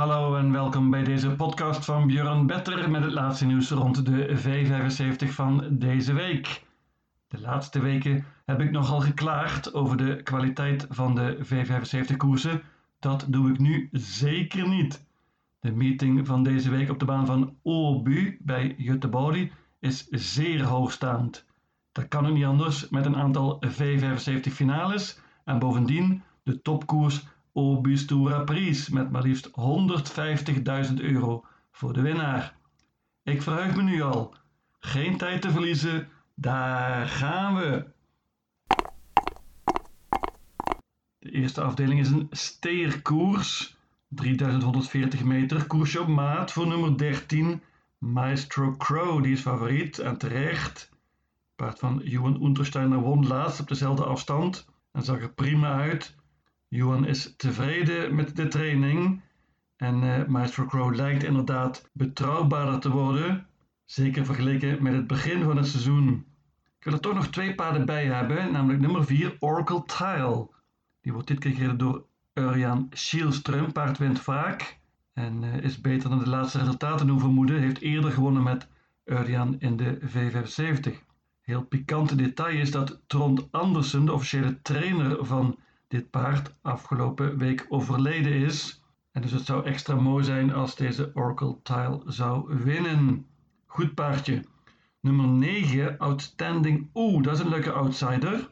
Hallo en welkom bij deze podcast van Björn Better met het laatste nieuws rond de V75 van deze week. De laatste weken heb ik nogal geklaagd over de kwaliteit van de V75 koersen. Dat doe ik nu zeker niet. De meeting van deze week op de baan van Åby bij Göteborg is zeer hoogstaand. Dat kan ook niet anders met een aantal V75 finales en bovendien de topkoers Obustura Prijs met maar liefst 150.000 euro voor de winnaar. Ik verheug me nu al. Geen tijd te verliezen, daar gaan we. De eerste afdeling is een steerkoers. 3140 meter, koersje op maat voor nummer 13. Maestro Crow, die is favoriet en terecht. Paard van Johan Untersteiner won laatst op dezelfde afstand en zag er prima uit. Johan is tevreden met de training en uh, Maestro Crow lijkt inderdaad betrouwbaarder te worden, zeker vergeleken met het begin van het seizoen. Ik wil er toch nog twee paarden bij hebben, namelijk nummer 4 Oracle Tile. Die wordt dit keer gereden door Urian Schielström, paard wint vaak en uh, is beter dan de laatste resultaten doen vermoeden. Heeft eerder gewonnen met Urian in de V75. Heel pikante detail is dat Trond Andersen, de officiële trainer van dit paard afgelopen week overleden is. En dus het zou extra mooi zijn als deze Oracle Tile zou winnen. Goed paardje. Nummer 9, Outstanding Oeh, dat is een leuke outsider.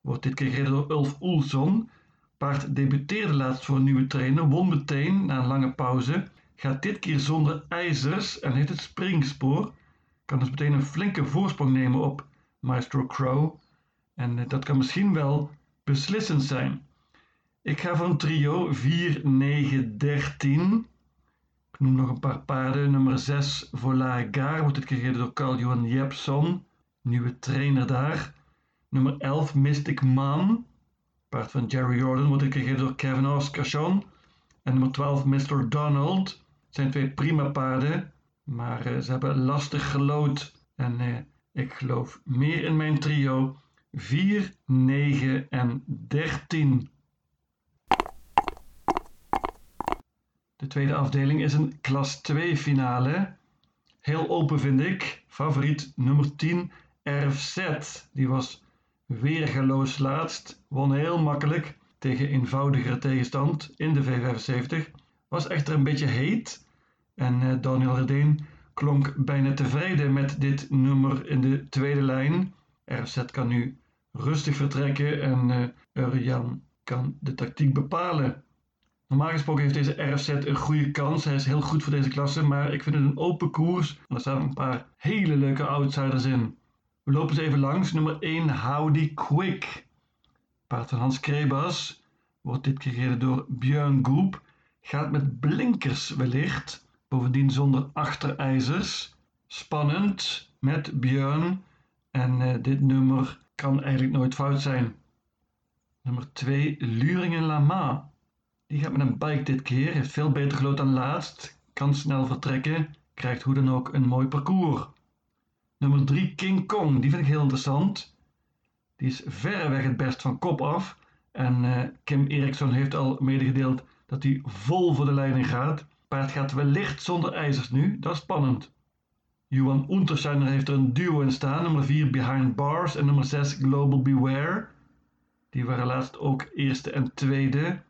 Wordt dit keer gereden door Ulf Oelson. Paard debuteerde laatst voor een nieuwe trainer, won meteen na een lange pauze. Gaat dit keer zonder ijzers en heeft het springspoor. Kan dus meteen een flinke voorsprong nemen op Maestro Crow. En eh, dat kan misschien wel beslissend zijn. Ik ga een trio 4, 9, 13. Ik noem nog een paar paarden. Nummer 6 Vola Gar wordt dit gereden door Carl-Johan Jepson, nieuwe trainer daar. Nummer 11 Mystic Man, paard van Jerry Jordan, wordt dit gereden door Kevin Oscarson. En nummer 12 Mr. Donald. Het zijn twee prima paarden, maar uh, ze hebben lastig gelood. En uh, ik geloof meer in mijn trio 4, 9 en 13. De tweede afdeling is een klas 2 finale. Heel open vind ik. Favoriet nummer 10, RFZ. Die was weergeloos laatst. Won heel makkelijk tegen eenvoudigere tegenstand in de V75. Was echter een beetje heet. En uh, Daniel Redeen klonk bijna tevreden met dit nummer in de tweede lijn. RFZ kan nu rustig vertrekken en uh, Urian kan de tactiek bepalen. Normaal gesproken heeft deze RFZ een goede kans. Hij is heel goed voor deze klasse, maar ik vind het een open koers. En er staan een paar hele leuke outsiders in. We lopen ze even langs. Nummer 1, Howdy Quick. Paard van Hans Krebas. Wordt dit gereden door Björn Goep. Gaat met blinkers wellicht. Bovendien zonder achterijzers. Spannend met Björn. En uh, dit nummer kan eigenlijk nooit fout zijn. Nummer 2, Luringen Lama. Die gaat met een bike dit keer, heeft veel beter gelood dan laatst, kan snel vertrekken, krijgt hoe dan ook een mooi parcours. Nummer 3, King Kong, die vind ik heel interessant. Die is verreweg het best van kop af. En uh, Kim Eriksson heeft al medegedeeld dat hij vol voor de leiding gaat. Paard gaat wellicht zonder ijzers nu, dat is spannend. Johan Untersteiner heeft er een duo in staan, nummer 4 Behind Bars en nummer 6 Global Beware. Die waren laatst ook eerste en tweede.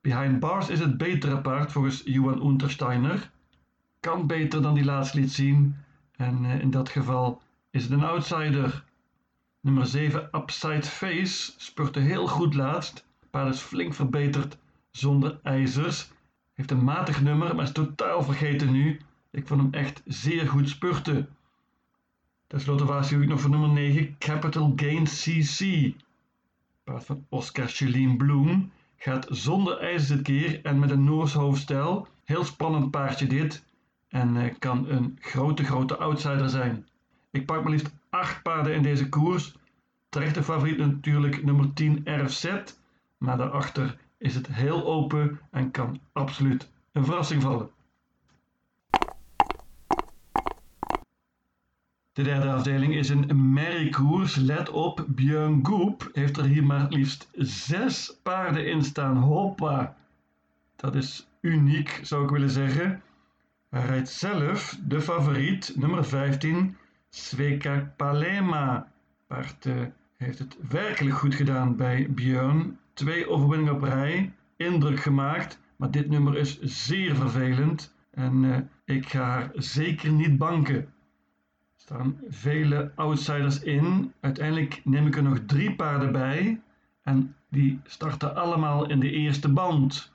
Behind Bars is het betere paard volgens Johan Untersteiner. Kan beter dan die laatst liet zien. En uh, in dat geval is het een outsider. Nummer 7 Upside Face spurte heel goed laatst. Paard is flink verbeterd zonder ijzers. Heeft een matig nummer, maar is totaal vergeten nu. Ik vond hem echt zeer goed spurten. Ten slotte waarschuw ik nog voor nummer 9 Capital Gain CC. Paard van Oscar Cheline Bloem gaat zonder ijzers dit keer en met een Noors hoofdstijl. Heel spannend paardje dit. En uh, kan een grote, grote outsider zijn. Ik pak maar liefst 8 paarden in deze koers. Terechte favoriet natuurlijk nummer 10 RFZ. Maar daarachter is het heel open en kan absoluut een verrassing vallen. De derde afdeling is een merriekoers. Let op, Björn Goep heeft er hier maar liefst zes paarden in staan. Hoppa! Dat is uniek zou ik willen zeggen. Hij rijdt zelf de favoriet, nummer 15, Sveka Palema. Paard uh, heeft het werkelijk goed gedaan bij Björn. Twee overwinningen op rij, indruk gemaakt, maar dit nummer is zeer vervelend en uh, ik ga haar zeker niet banken. Staan vele outsiders in. Uiteindelijk neem ik er nog drie paarden bij en die starten allemaal in de eerste band.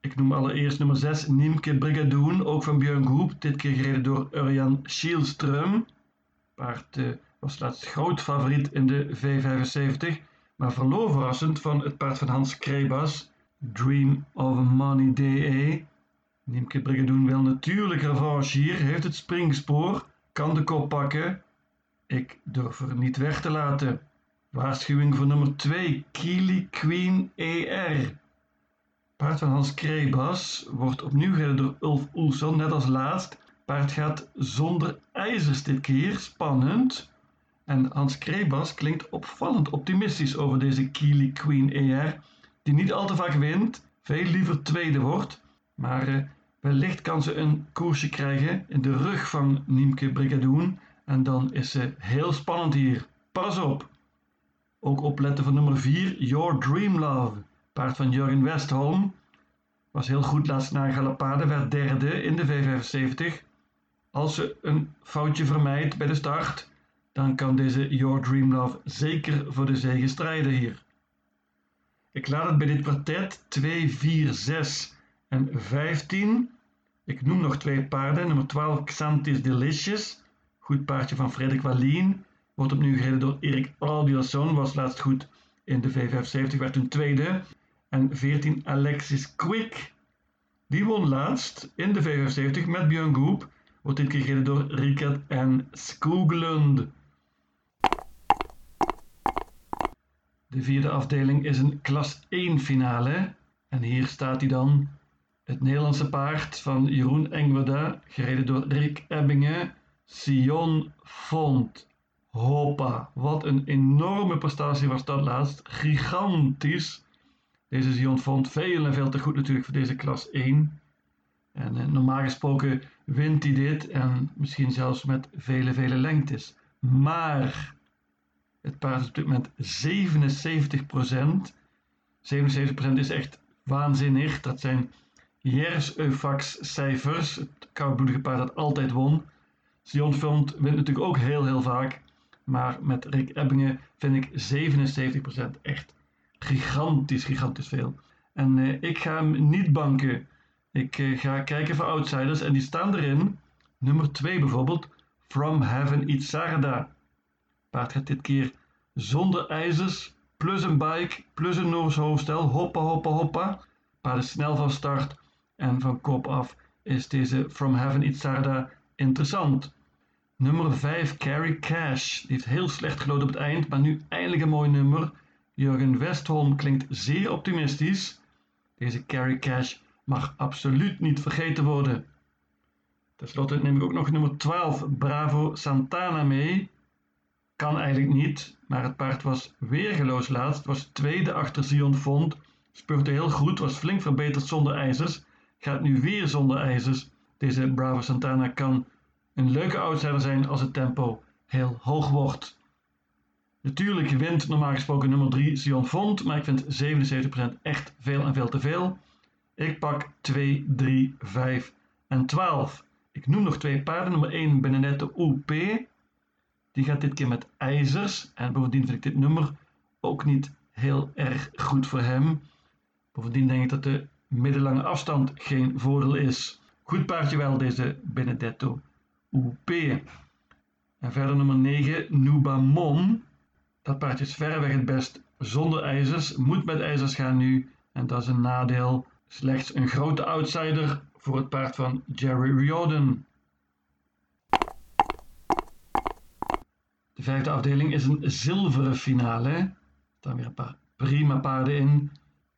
Ik noem allereerst nummer 6 Niemke Brigadoon, ook van Björn Groep, dit keer gereden door Urjan Schielström. Paard uh, was laatst groot favoriet in de V75, maar verloor verrassend van het paard van Hans Krebas, Dream of Money DE. Niemke Brigadoon wil natuurlijk revanche hier, heeft het springspoor, kan de kop pakken. Ik durf er niet weg te laten. Waarschuwing voor nummer 2, Kili Queen ER. Paard van Hans Krebas wordt opnieuw gereden door Ulf Oelson, net als laatst. Paard gaat zonder ijzers dit keer, spannend. En Hans Krebas klinkt opvallend optimistisch over deze Kili Queen ER, die niet al te vaak wint, veel liever tweede wordt. Maar uh, wellicht kan ze een koersje krijgen in de rug van Niemke Brigadoon. En dan is ze heel spannend hier. Pas op! Ook opletten van nummer 4, Your Dream Love. Paard van Jurgen Westholm. Was heel goed laatst naar Galapade, werd derde in de V75. Als ze een foutje vermijdt bij de start, dan kan deze Your Dream Love zeker voor de zege strijden hier. Ik laat het bij dit kwartet 2, 4, 6 en 15. Ik noem nog twee paarden. Nummer 12 Xantis Delicious. Goed paardje van Frederik Wallien. Wordt opnieuw gereden door Erik Albielson. Was laatst goed in de V75, werd toen tweede. En 14 Alexis Quick. Die won laatst in de V75 met Björn Goop. Wordt dit keer gereden door Rikard en Skoglund. De vierde afdeling is een klas 1 finale. En hier staat hij dan. Het Nederlandse paard van Jeroen Engwerda, gereden door Rick Ebbingen, Sion Font. Hoppa, wat een enorme prestatie was dat laatst. Gigantisch. Deze Sion Font veel en veel te goed natuurlijk voor deze klas 1. En eh, normaal gesproken wint hij dit en misschien zelfs met vele, vele lengtes. Maar het paard is op dit moment 77%. 77% is echt waanzinnig. Dat zijn Jers Eufax cijfers. Het koudbloedige paard dat altijd won. Sion Font wint natuurlijk ook heel heel vaak. Maar met Rick Ebbingen vind ik 77% echt gigantisch, gigantisch veel. En uh, ik ga hem niet banken. Ik uh, ga kijken voor outsiders en die staan erin. Nummer 2 bijvoorbeeld, From Heaven Itzarda. Paard gaat dit keer zonder ijzers, plus een bike, plus een Noors hoofdstel. Hoppa, hoppa, hoppa. Paard is snel van start en van kop af is deze From Heaven Itzarda interessant. Nummer 5, Carrie Cash. Die heeft heel slecht gelood op het eind, maar nu eindelijk een mooi nummer. Jurgen Westholm klinkt zeer optimistisch. Deze Carrie Cash mag absoluut niet vergeten worden. Ten slotte neem ik ook nog nummer 12, Bravo Santana mee. Kan eigenlijk niet, maar het paard was weergeloos laatst, was tweede achter Sion Font, speurde heel goed, was flink verbeterd zonder ijzers, gaat nu weer zonder ijzers. Deze Bravo Santana kan een leuke outsider zijn als het tempo heel hoog wordt. Natuurlijk wint normaal gesproken nummer 3 Sion Font, maar ik vind 77% echt veel en veel te veel. Ik pak 2, 3, 5 en 12. Ik noem nog twee paarden. Nummer 1 Benedetto UP. Die gaat dit keer met ijzers. En bovendien vind ik dit nummer ook niet heel erg goed voor hem. Bovendien denk ik dat de middellange afstand geen voordeel is. Goed paardje wel, deze Benedetto UP. En verder nummer 9, Nubamon. Dat paardje is verreweg het best zonder ijzers. Moet met ijzers gaan nu. En dat is een nadeel. Slechts een grote outsider voor het paard van Jerry Riordan. De vijfde afdeling is een zilveren finale. Er weer een paar prima paarden in.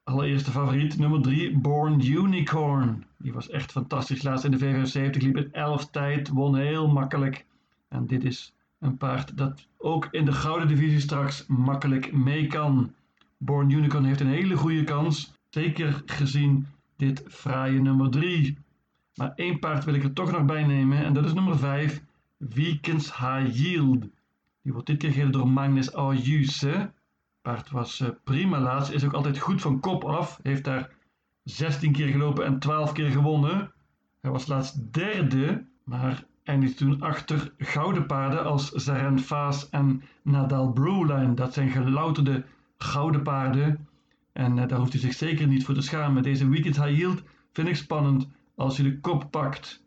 Allereerste favoriet, nummer 3, Born Unicorn. Die was echt fantastisch. Laatst in de V75 liep in 11 tijd, won heel makkelijk. En dit is een paard dat ook in de gouden divisie straks makkelijk mee kan. Born Unicorn heeft een hele goede kans. Zeker gezien dit fraaie nummer 3. Maar één paard wil ik er toch nog bij nemen en dat is nummer 5, Weekends High Yield. Die wordt dit keer gereden door Magnus Ayuse. Paard was eh, prima laatst, is ook altijd goed van kop af. Heeft daar 16 keer gelopen en 12 keer gewonnen. Hij was laatst derde, maar eindigde toen achter gouden paarden als Zaren Faas en Nadal Brewline. Dat zijn gelouterde gouden paarden. En uh, daar hoeft hij zich zeker niet voor te schamen. Deze Weekend High Yield vind ik spannend als hij de kop pakt.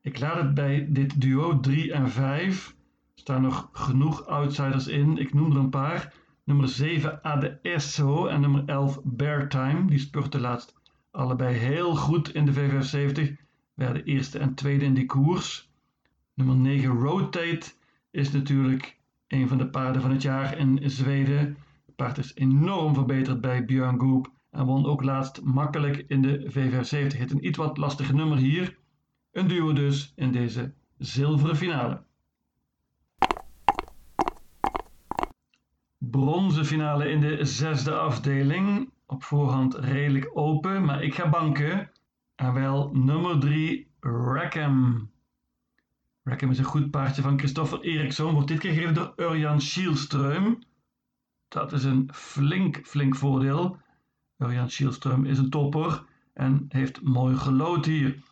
Ik laat het bij dit duo 3 en 5. Er staan nog genoeg outsiders in. Ik noem er een paar. Nummer 7 ADSO en nummer 11 Bear Time. Die spurten laatst allebei heel goed in de V75. Werden eerste en tweede in die koers. Nummer 9 Rotate is natuurlijk een van de paarden van het jaar in Zweden. Het paard is enorm verbeterd bij Björn Goop en won ook laatst makkelijk in de V75. Het een iets wat lastige nummer hier. Een duo dus in deze zilveren finale. Bronzen finale in de zesde afdeling. Op voorhand redelijk open, maar ik ga banken. En wel nummer 3, Rackham. Rackham is een goed paardje van Christopher Eriksson. Wordt dit keer gegeven door Urjan Schielström. Dat is een flink, flink voordeel. Urjan Schielström is een topper en heeft mooi gelood hier.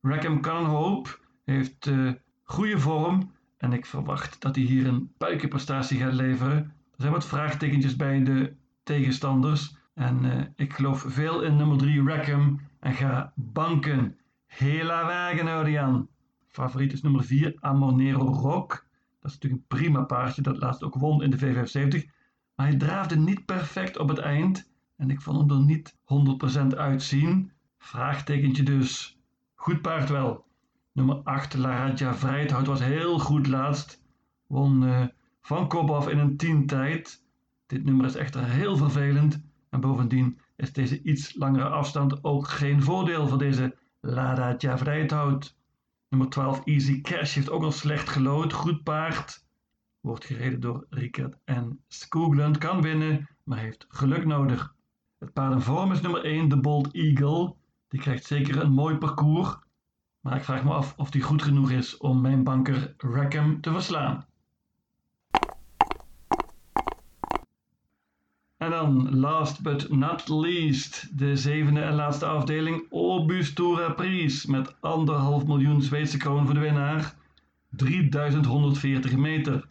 Rackham kan een hoop, heeft uh, goede vorm en ik verwacht dat hij hier een puikenprestatie gaat leveren. Zijn wat vraagtekentjes bij de tegenstanders en uh, ik geloof veel in nummer 3 Rackham en ga banken. Hela wagen, Urjan. Favoriet is nummer 4 Amonero Rock. Dat is natuurlijk een prima paardje dat laatst ook won in de V75. Maar hij draafde niet perfect op het eind en ik vond hem er niet 100% uitzien. Vraagtekentje dus. Goed paard wel. Nummer 8, Laradja Vrijthout was heel goed laatst. Won uh, van kop af in een 10 tijd. Dit nummer is echter heel vervelend. En bovendien is deze iets langere afstand ook geen voordeel voor deze Laradja Vrijthout. Nummer 12, Easy Cash, heeft ook al slecht gelood. Goed paard. Wordt gereden door Rickert en Skoogland. Kan winnen, maar heeft geluk nodig. Het paard in vorm is nummer 1, de Bold Eagle. Die krijgt zeker een mooi parcours. Maar ik vraag me af of die goed genoeg is om mijn banker Rackham te verslaan. En dan, last but not least, de zevende en laatste afdeling Obustura Pries met anderhalf miljoen Zweedse kroon voor de winnaar. 3140 meter.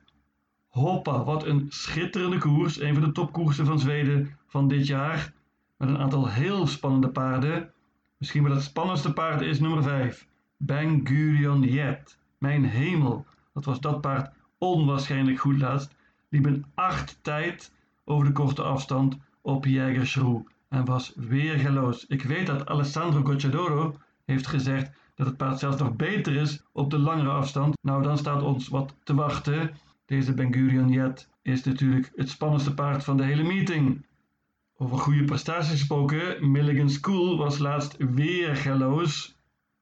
Hoppa, wat een schitterende koers. Een van de topkoersen van Zweden van dit jaar. Met een aantal heel spannende paarden. Misschien wel het spannendste paard is nummer 5. Bang Gurion Jet. Mijn hemel, wat was dat paard onwaarschijnlijk goed laatst. Liep een acht tijd over de korte afstand op Jägerschroe en was weergeloos. Ik weet dat Alessandro Gocciadoro heeft gezegd dat het paard zelfs nog beter is op de langere afstand. Nou, dan staat ons wat te wachten. Deze Ben Jet is natuurlijk het spannendste paard van de hele meeting. Over goede prestaties gesproken, Milligan School was laatst weergeloos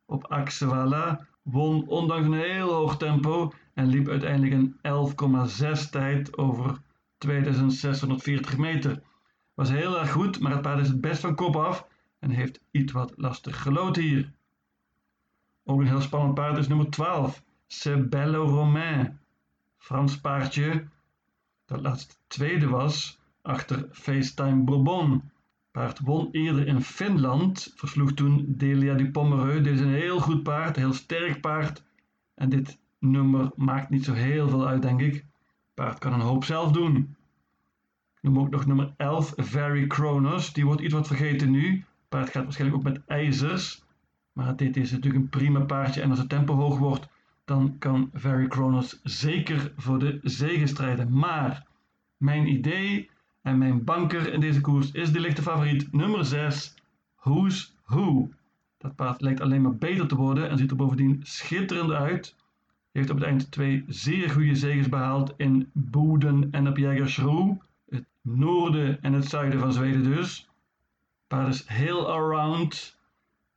op Axewala, won ondanks een heel hoog tempo en liep uiteindelijk een 11,6 tijd over 2640 meter. Was heel erg goed, maar het paard is het best van kop af en heeft iets wat lastig gelood hier. Ook een heel spannend paard is nummer 12, Sebello Romain. Frans paardje dat laatst tweede was achter FaceTime Bourbon. Paard won eerder in Finland, versloeg toen Delia du Pomereux. Dit is een heel goed paard, heel sterk paard. En dit nummer maakt niet zo heel veel uit, denk ik. Paard kan een hoop zelf doen. Ik noem ook nog nummer 11, Very Kronos. Die wordt iets wat vergeten nu. Paard gaat waarschijnlijk ook met ijzers. Maar dit is natuurlijk een prima paardje. En als het tempo hoog wordt, dan kan Very Kronos zeker voor de zege strijden. Maar mijn idee en mijn banker in deze koers is de lichte favoriet nummer 6, Who's Who. Dat paard lijkt alleen maar beter te worden en ziet er bovendien schitterend uit. Heeft op het eind twee zeer goede zegens behaald in Boden en op Jägersro. Het noorden en het zuiden van Zweden dus. Paard is heel around.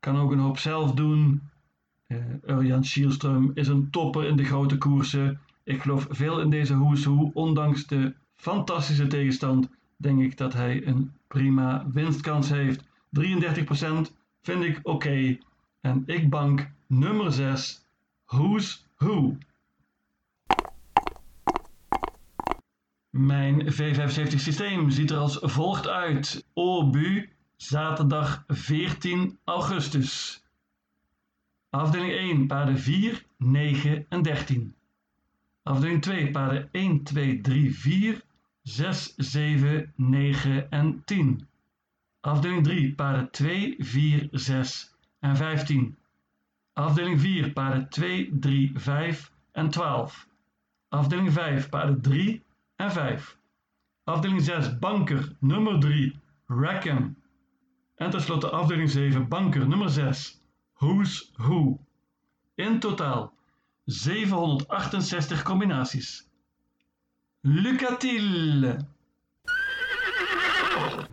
Kan ook een hoop zelf doen. Uh, Urjan Schielström is een topper in de grote koersen. Ik geloof veel in deze Who, ondanks de fantastische tegenstand denk ik dat hij een prima winstkans heeft. 33% vind ik oké. En ik bank nummer 6, Who's Who. Mijn V75 systeem ziet er als volgt uit. OBU, zaterdag 14 augustus. Afdeling 1, paarden 4, 9 en 13. Afdeling 2, paarden 1, 2, 3, 4, 6, 7, 9 en 10. Afdeling 3, paarden 2, 4, 6 en 15. Afdeling 4, paarden 2, 3, 5 en 12. Afdeling 5, paarden 3 en 5. Afdeling 6, banker nummer 3, Rackham. En tenslotte afdeling 7, banker nummer 6, Who's Who. In totaal 768 combinaties. Lucatile.